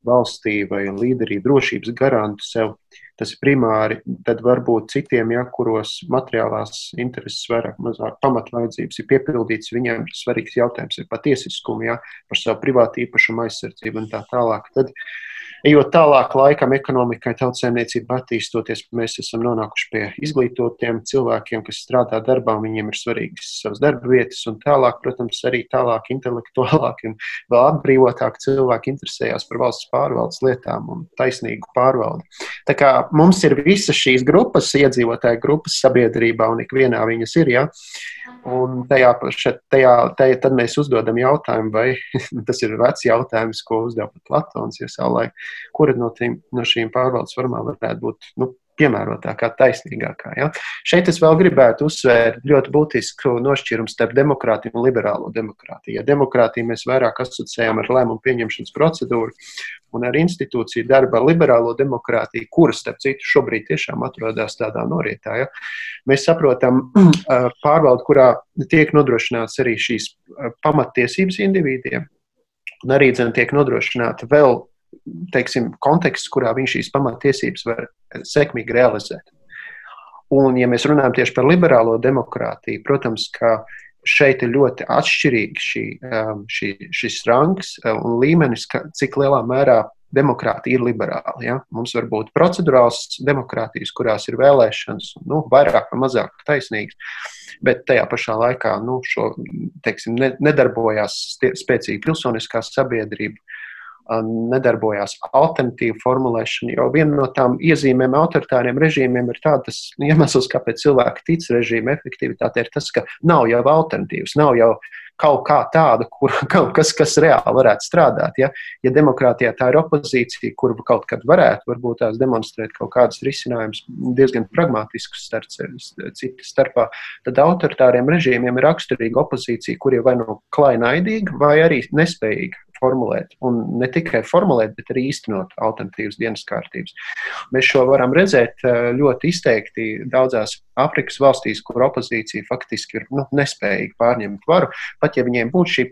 valstī vai līderī drošības garantu sev. Tas ir primāri, tad varbūt citiem, ja, kuros materiālās intereses vairāk mazāk pamatvajadzības ir piepildīts, viņiem svarīgs jautājums ir par tiesiskumu, ja, par savu privātu īpašumu aizsardzību un tā tālāk. Tad, uh, Ejot tālāk laikam, ekonomikai, tautsēmniecība attīstoties, mēs esam nonākuši pie izglītotiem cilvēkiem, kas strādā darbā, un viņiem ir svarīgas savas darba vietas, un tālāk, protams, arī tālāk intelektuālāki un vēl atbrīvotāki cilvēki interesējās par valsts pārvaldes lietām un taisnīgu pārvaldi. Tā kā mums ir visas šīs grupas, iedzīvotāju grupas sabiedrībā, un ikvienā viņas ir, ja, un tajā, tajā, tajā tad mēs uzdodam jautājumu, vai tas ir vecs jautājums, ko uzdeva Platons, ja savulaik kura no, tīm, no šīm pārvaldes formām varētu būt nu, piemērotākā, taisnīgākā. Ja? Šeit es vēl gribētu uzsvērt ļoti būtisku nošķīrumu starp demokrātiju un liberālo demokrātiju. Ja demokrātiju mēs vairāk asociējam ar lēmumu pieņemšanas procedūru, un ar institūciju darbu, ar liberālo demokrātiju, kuras, starp citu, šobrīd tiešām atrodas tādā norietā. Ja? Mēs saprotam pārvaldu, kurā tiek nodrošināts arī šīs pamattiesības individiem, un arī dzen, tiek nodrošināta vēl teiksim, konteksts, kurā viņš šīs pamatiesības var sekmīgi realizēt. Un, ja mēs runājam tieši par liberālo demokrātiju, protams, ka šeit ir ļoti atšķirīgi šī, um, šī, šis rangs uh, un līmenis, ka, cik lielā mērā demokrātija ir liberāla. Ja? Mums var būt procedurāls demokrātijas, kurās ir vēlēšanas, nu, vairāk vai mazāk taisnīgas, bet tajā pašā laikā nu, šo, teiksim, nedarbojās spēcīga pilsoniskā sabiedrība nedarbojās alternatīva formulēšana. Jo viena no tām iezīmēm autoritāriem režīmiem ir tāds iemesls, kāpēc cilvēki tic režīma efektivitātei, ir tas, ka nav jau alternatīvas, nav jau kaut kā tāda, kur kaut kas, kas reāli varētu strādāt. Ja, ja demokrātijā tā ir opozīcija, kur kaut kad varētu varbūt tās demonstrēt kaut kādus risinājumus diezgan pragmatiskus starp citu starpā, tad autoritāriem režīmiem ir raksturīga opozīcija, kur ir vai nu no klainaidīga, vai arī nespējīga formulēt, un ne tikai formulēt, bet arī īstenot alternatīvas dienas kārtības. Mēs šo varam redzēt eh, ļoti izteikti daudzās Āfrikas valstīs, kur opozīcija faktiski ir nu, nespējīga pārņemt varu, pat ja viņiem būtu šī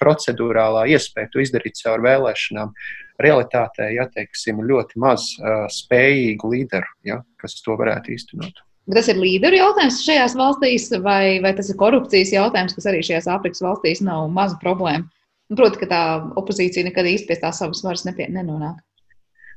procedurālā iespēja to izdarīt caur vēlēšanām. Realitātē, ja teiksim, ļoti maz uh, spējīgu līderu, ja, kas to varētu īstenot. Bet tas ir līderu jautājums šajās valstīs, vai, vai tas ir korupcijas jautājums, kas arī šajās Āfrikas valstīs nav maza problēma? Protams, ka tā opozīcija nekad īsti pie tās savas varas nenonāk.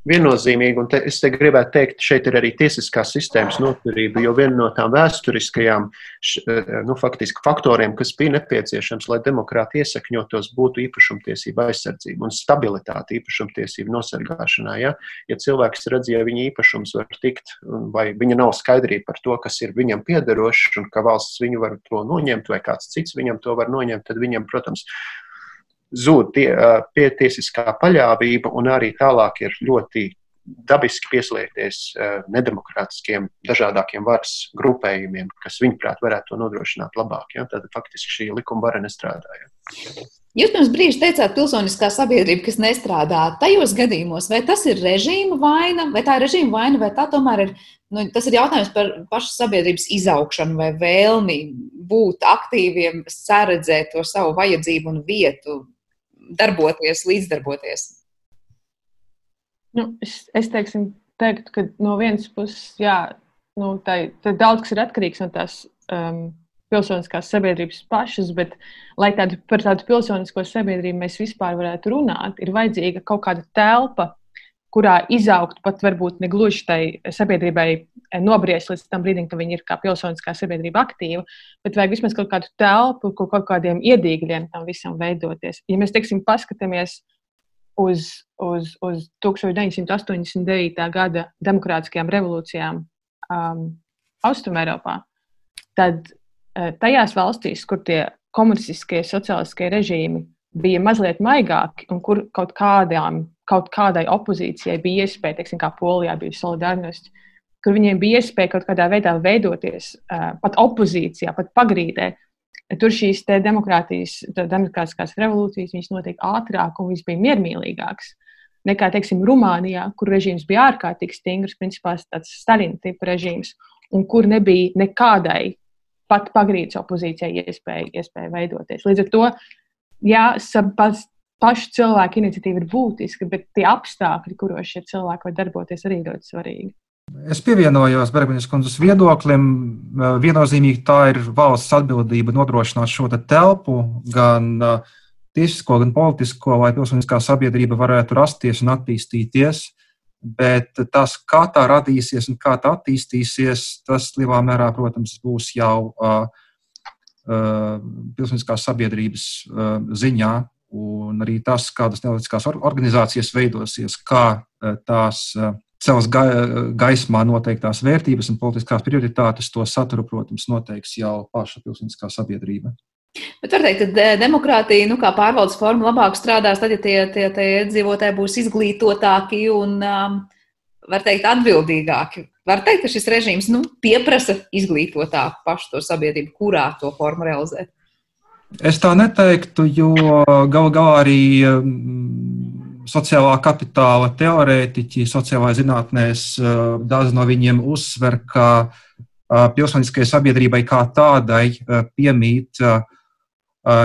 Viennozīmīgi, un te, es te gribētu teikt, šeit ir arī tiesiskās sistēmas noturība, jo viena no tām vēsturiskajām eh, nu, faktiski faktoriem, kas bija nepieciešams, lai demokrāti iesakņotos, būtu īpašumtiesība aizsardzība un stabilitāte īpašumtiesību nosargāšanā. Ja, ja cilvēks redz, ja viņa īpašums var tikt, vai viņa nav skaidrība par to, kas ir viņam piederošs, un ka valsts viņu var to noņemt, vai kāds cits viņam to var noņemt, tad viņam, protams, zūd tie, pietiesiskā paļāvība un arī tālāk ir ļoti dabiski pieslēgties nedemokrātiskiem, dažādākiem varas grupējumiem, kas, viņuprāt, varētu to nodrošināt labāk. Ja? Tad faktiski šī likuma vara nestrādāja. Jūs pirms brīža teicāt, pilsoniskā sabiedrība, kas nestrādā tajos gadījumos, vai tas ir režīma vaina, vai tā ir režīma vaina, vai tā tomēr ir, nu, tas ir jautājums par pašu sabiedrības izaugšanu vai vēlmi būt aktīviem, saredzēt to savu vajadzību un vietu darboties, līdzdarboties? Nu, es, es teiksim, teiktu, ka no vienas puses, jā, nu, tā, tā daudz kas ir atkarīgs no tās um, pilsoniskās sabiedrības pašas, bet, lai tādu, par tādu pilsonisko sabiedrību mēs vispār varētu runāt, ir vajadzīga kaut kāda telpa, kurā izaugt pat varbūt ne gluži tai sabiedrībai nobriest līdz tam brīdim, kad viņi ir kā pilsoniskā sabiedrība aktīva, bet vajag vismaz kaut kādu telpu, kur kaut kādiem iedīgļiem tam visam veidoties. Ja mēs, teiksim, paskatāmies uz, uz, uz 1989. gada demokrātiskajām revolūcijām um, Austrumēropā, tad uh, tajās valstīs, kur tie komunistiskie, sociālistiskie režīmi bija mazliet maigāki un kur kaut kādām kaut kādai opozīcijai bija iespēja, teiksim, kā Polijā bija solidārnosti, kur viņiem bija iespēja kaut kādā veidā veidoties pat opozīcijā, pat pagrīdē. Tur šīs demokrātijas, demokrātiskās revolūcijas notiek ātrāk un viņas bija miermīlīgākas nekā, teiksim, Rumānijā, kur režīms bija ārkārtīgi stingrs, principā tāds Stalina tipa režīms, un kur nebija nekādai pat pagrīdes opozīcijai iespēja, iespēja veidoties. Līdz ar to, jā, pašu cilvēku iniciatīva ir būtiska, bet tie apstākļi, kuros šie cilvēki var darboties, arī ļoti svarīgi. Es pievienojos Bergmaņas kundzes viedoklim. Viennozīmīgi tā ir valsts atbildība nodrošināt šo te telpu, gan tiesisko, gan politisko, lai pilsoniskā sabiedrība varētu rasties un attīstīties. Bet tas, kā tā radīsies un kā tā attīstīsies, tas lielā mērā, protams, būs jau uh, uh, pilsoniskās sabiedrības uh, ziņā. Un arī tas, kādas nevalstiskās organizācijas veidosies, kā tās eh, cels gaismā noteiktās vērtības un politiskās prioritātes, to saturu, protams, noteiks jau paša pilsoniskā sabiedrība. Bet var teikt, ka demokrātija, nu, kā pārvaldes forma, labāk strādās tad, ja tie, tie, tie iedzīvotāji būs izglītotāki un, um, var teikt, atbildīgāki. Var teikt, ka šis režīms nu, pieprasa izglītotāku pašu to sabiedrību, kurā to formu realizēt. Es tā neteiktu, jo gal galā arī mm, sociālā kapitāla teorētiķi, sociālajā zinātnēs, daudz no viņiem uzsver, ka pilsoniskajai sabiedrībai kā tādai piemīt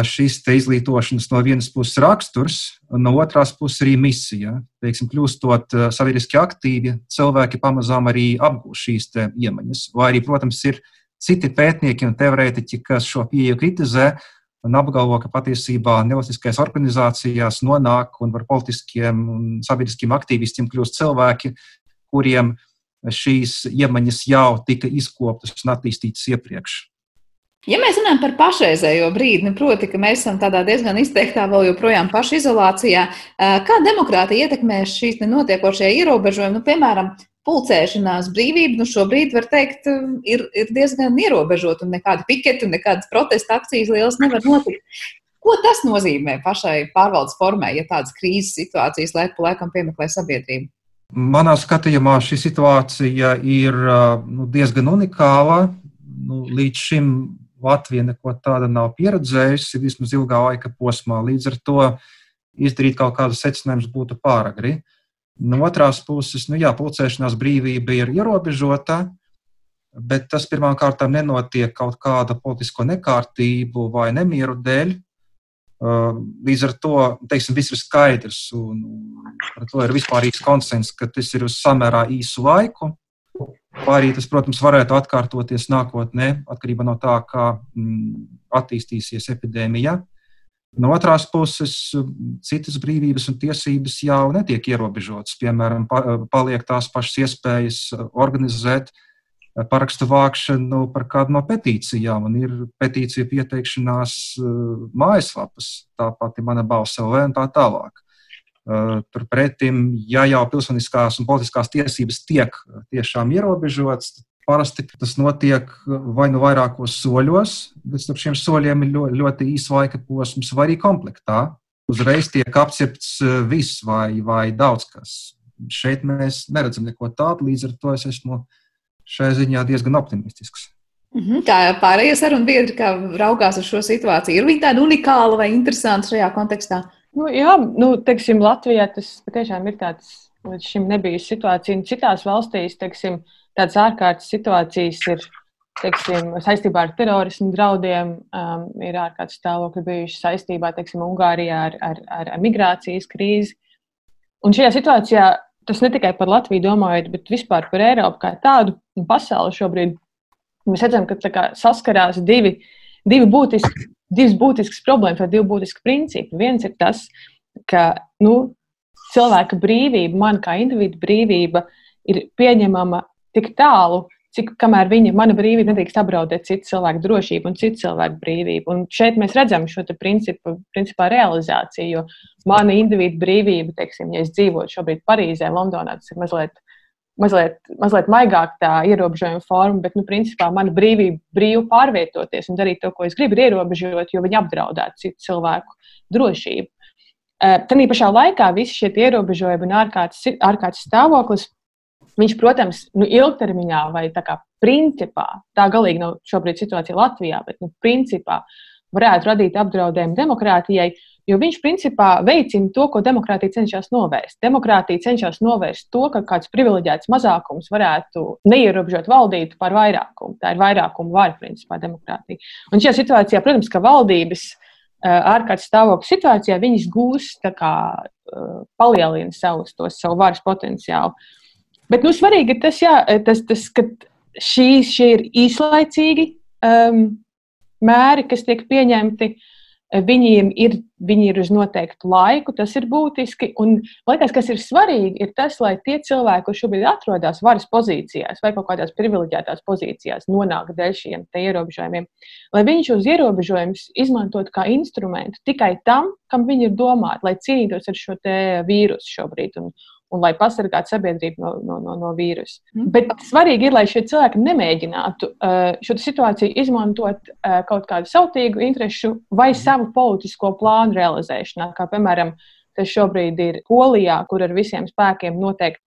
šis izglītošanas no vienas puses raksturs, no otras puses arī misija. Teiksim, kļūstot sabiedriski aktīvi, cilvēki pamazām arī apgūst šīs iemaņas. Vai arī, protams, ir citi pētnieki un teorētiķi, kas šo pieeju kritizē un apgalvo, ka patiesībā nevalstiskajās organizācijās nonāk un par politiskiem un sabiedriskiem aktīvistiem kļūst cilvēki, kuriem šīs iemaņas jau tika izkoptas un attīstītas iepriekš. Ja mēs runājam par pašreizējo brīdi, nu, proti, ka mēs esam tādā diezgan izteiktā, vēl joprojām pašizolācijā, kā demokrātija ietekmē šīs notiekošie ierobežojumi, nu, piemēram, pulcēšanās brīvība, nu, šobrīd, var teikt, ir, ir diezgan ierobežota, un nekāda piketa nekādas protesta akcijas lielas nevar notikt. Ko tas nozīmē pašai pārvaldes formai, ja tādas krīzes situācijas laiku pa laikam piemeklē sabiedrība? Manā skatījumā šī situācija ir nu, diezgan unikāla. Nu, līdz šim Latvija neko tādu nav pieredzējusi vismaz ilgā laika posmā. Līdz ar to izdarīt kaut kādus secinājumus būtu pāragri. No otras puses, nu jā, pulcēšanās brīvība ir ierobežota, bet tas pirmkārt nenotiek kaut kāda politisko nekārtību vai nemieru dēļ. Līdz ar to teiksim, viss ir skaidrs, un par to ir vispārīgs konsens, ka tas ir uz samērā īsu laiku. Vai arī tas, protams, varētu atkārtoties nākotnē, atkarībā no tā, kā mm, attīstīsies epidēmija. No otras puses, citas brīvības un tiesības jau netiek ierobežotas. Piemēram, paliek tās pašas iespējas organizēt parakstu vākšanu par kādu no petīcijām, un ir petīcija pieteikšanās mājaslapas, tā pati mana balss LV un tā tālāk. Turpretim, ja jau pilsoniskās un politiskās tiesības tiek tiešām ierobežotas, parasti tas notiek vai nu vairākos soļos, bet starp šiem soļiem ir ļoti, ļoti īsa laika posms, vai arī komplektā. Uzreiz tiek apcepts viss vai, vai daudz kas. Šeit mēs neredzam neko tādu, līdz ar to es esmu šai ziņā diezgan optimistisks. Mhm, kā pārējie sarunu biedri, kā raugās uz šo situāciju, ir viņi tāda unikāla vai interesanta šajā kontekstā? Nu, jā, nu, teiksim, Latvijā tas patiešām ir tāds līdz šim nebijusi situācija. Un citās valstīs teiksim, tādas ārkārtas situācijas ir teiksim, saistībā ar terorismu draudiem, um, ir ārkārtas stāvokļi bijuši saistībā teiksim, Ungārijā ar, ar, ar, migrācijas krīzi. Un šajā situācijā tas ne tikai par Latviju domājot, bet vispār par Eiropu kā tādu un pasauli šobrīd. Mēs redzam, ka kā, saskarās divi, divi būtiski divas būtiskas problēmas vai divi būtiski principi. Viens ir tas, ka nu, cilvēka brīvība, man kā individu brīvība, ir pieņemama tik tālu, cik kamēr viņa, mana brīvība nedrīkst apdraudēt citu cilvēku drošību un citu cilvēku brīvību. Un šeit mēs redzam šo principu, principā realizāciju, jo mana individu brīvība, teiksim, ja es dzīvotu šobrīd Parīzē, Londonā, tas ir mazliet mazliet, mazliet maigāk tā ierobežojuma forma, bet, nu, principā, mana brīvība brīvi pārvietoties un darīt to, ko es gribu, ir ierobežot, jo viņi apdraudētu citu cilvēku drošību. Eh, Tanī pašā laikā visi šie ierobežojumi un ārkārtas, ārkārtas stāvoklis, viņš, protams, nu, ilgtermiņā vai tā kā principā, tā galīgi nav šobrīd situācija Latvijā, bet, nu, principā varētu radīt apdraudējumu demokrātijai, Jo viņš principā veicina to, ko demokrātija cenšas novērst. Demokrātija cenšas novērst to, ka kāds privileģēts mazākums varētu neierobežot valdīt par vairākumu. Tā ir vairākuma vara, principā, demokrātija. Un šajā situācijā, protams, ka valdības ārkārtas stāvokļa situācijā viņas gūs, kā, palielina savus, tos, savu varas potenciālu. Bet nu, svarīgi ir tas, jā, tas, tas ka šīs šie ir īslaicīgi um, mēri, kas tiek pieņemti. Viņiem ir, viņi ir uz noteiktu laiku, tas ir būtiski. Un, liekas, kas ir svarīgi, ir tas, lai tie cilvēki, kurš šobrīd atrodas varas pozīcijās vai kaut kādās privileģētās pozīcijās, nonāk dēļ šiem ierobežojumiem, lai viņi šos ierobežojumus izmantotu kā instrumentu tikai tam, kam viņi ir domāti, lai cīnītos ar šo vīrusu šobrīd. Un, un lai pasargātu sabiedrību no, no, no, no vīrusa. Mm. Bet svarīgi ir, lai šie cilvēki nemēģinātu uh, šo situāciju izmantot uh, kaut kādu sautīgu interesu vai mm. savu politisko plānu realizēšanā. Kā piemēram, tas šobrīd ir Polijā, kur ar visiem spēkiem noteikti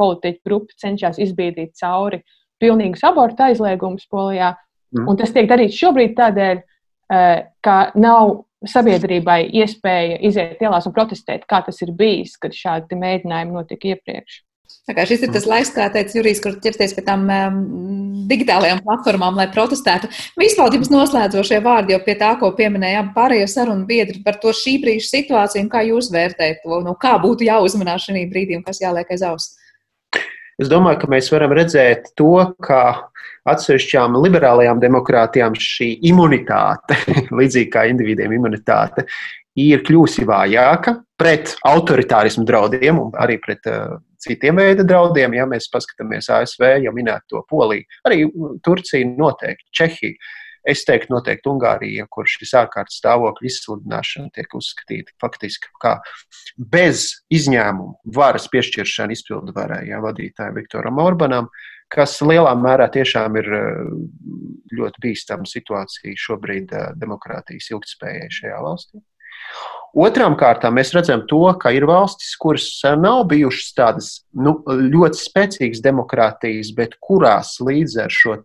politiķu grupa cenšas izbīdīt cauri pilnīgus abortu aizliegumus Polijā. Mm. Un tas tiek darīts šobrīd tādēļ, uh, ka nav sabiedrībai iespēja iziet ielās un protestēt, kā tas ir bijis, kad šādi mēģinājumi notika iepriekš. Tā kā šis ir tas laiks, kā teica Jurijs, kur ķerties pie tām um, digitālajām platformām, lai protestētu. Vispār jums noslēdzošie vārdi jau pie tā, ko pieminēja abi pārējie sarunu biedri par to šī brīža situāciju un kā jūs vērtējat to, nu, kā būtu jāuzmanās šī brīdī un kas jāliek aiz auss. Es domāju, ka mēs varam redzēt to, ka atsevišķām liberālajām demokrātijām šī imunitāte, līdzīgi kā individiem imunitāte, ir kļuvusi vājāka pret autoritārismu draudiem un arī pret uh, citiem veida draudiem. Ja mēs paskatāmies ASV, jau minēto Poliju, arī Turcija noteikti, Čehija. Es teiktu, noteikti Ungārija, kur šis ārkārtas stāvokļa izsludināšana tiek uzskatīta faktiski kā bez izņēmumu varas piešķiršana izpildu varai, ja vadītājai Viktoram Orbanam, kas lielā mērā tiešām ir ļoti bīstama situācija šobrīd demokrātijas ilgtspējai šajā valstī. Otrām kārtām mēs redzam to, ka ir valstis, kuras eh, nav bijušas tādas nu, ļoti spēcīgas demokrātijas, bet kurās līdz ar šo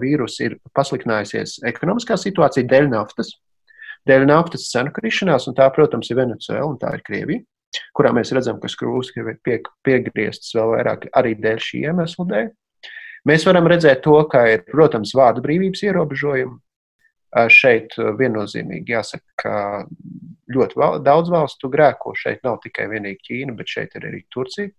vīrusu ir pasliktinājusies ekonomiskā situācija dēļ naftas, dēļ naftas cenu krišanās, un tā, protams, ir Venecuēla un tā ir Krievija, kurā mēs redzam, ka skrūves ir pie, piegrieztas vēl vairāk arī dēļ šī iemesla dēļ. Mēs varam redzēt to, ka ir, protams, vārdu brīvības ierobežojumi, Šeit viennozīmīgi jāsaka, ka ļoti val, daudz valstu grēko. Šeit nav tikai Ķīna, bet šeit ir arī Turcija.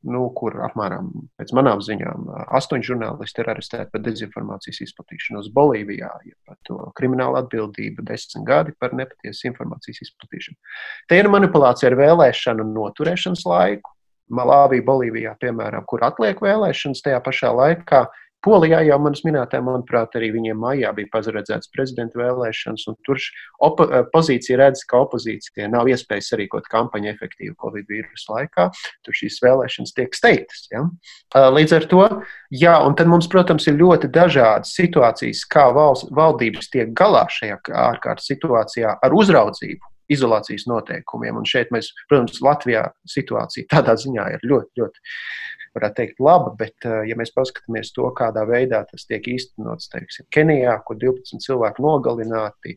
Nu, kur apmēram pēc manām ziņām astoņi žurnālisti ir arestēti par dezinformācijas izplatīšanos Bolīvijā, ja par to kriminālu atbildību, desmit gadi par nepatiesu informācijas izplatīšanu. Te ir manipulācija ar vēlēšanu noturēšanas laiku. Malāvija, Bolīvijā, piemēram, kur atliek vēlēšanas, tajā pašā laikā Polijā jau manas minētā, manuprāt, arī viņiem maijā bija paredzēts prezidenta vēlēšanas, un tur opozīcija redz, ka opozīcijai nav iespējas sarīkot kampaņu efektīvi Covid vīrusu laikā. Tur šīs vēlēšanas tiek steigtas. Ja? Līdz ar to, jā, un tad mums, protams, ir ļoti dažādas situācijas, kā valsts, valdības tiek galā šajā ārkārtas situācijā ar uzraudzību izolācijas noteikumiem. Un šeit mēs, protams, Latvijā situācija tādā ziņā ir ļoti, ļoti varētu teikt, laba, bet, eh, ja mēs paskatāmies to, kādā veidā tas tiek īstenots, teiksim, Kenijā, kur 12 cilvēki nogalināti,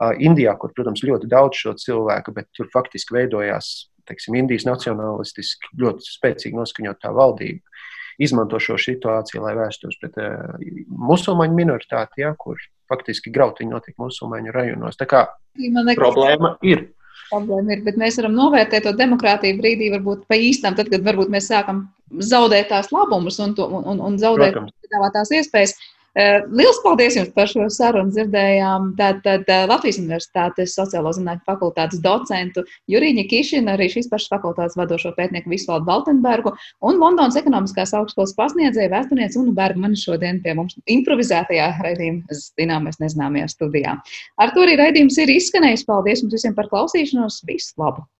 Indijā, kur, protams, ļoti daudz šo cilvēku, bet tur faktiski veidojās, teiksim, Indijas nacionālistiski ļoti spēcīgi noskaņotā valdība. Izmanto šo situāciju, lai vērstos pret uh, musulmaņu minoritāti, ja, kur faktiski grautiņi notiek musulmaņu rajonos. Tā kā problēma ir problēma ir. Bet mēs varam novērtēt to demokrātiju brīdī, varbūt pa īstām, tad, kad varbūt mēs sākam zaudēt tās labumus un, to, un, un zaudēt tās iespējas. Eh, Lielas paldies jums par šo sarunu. Dzirdējām tātad eh, Latvijas Universitātes sociālo zinātņu fakultātes docentu Jurīņa Kišina, arī šīs pašas fakultātes vadošo pētnieku Visvaldu Baltenbergu un Londonas ekonomiskās augstskolas pasniedzēju vēsturnieci Unu Bergu mani šodien pie mums improvizētajā raidījuma, zinām, mēs nezināmajā studijā. Ar to arī raidījums ir izskanējis. Paldies jums visiem par klausīšanos. Visu labu!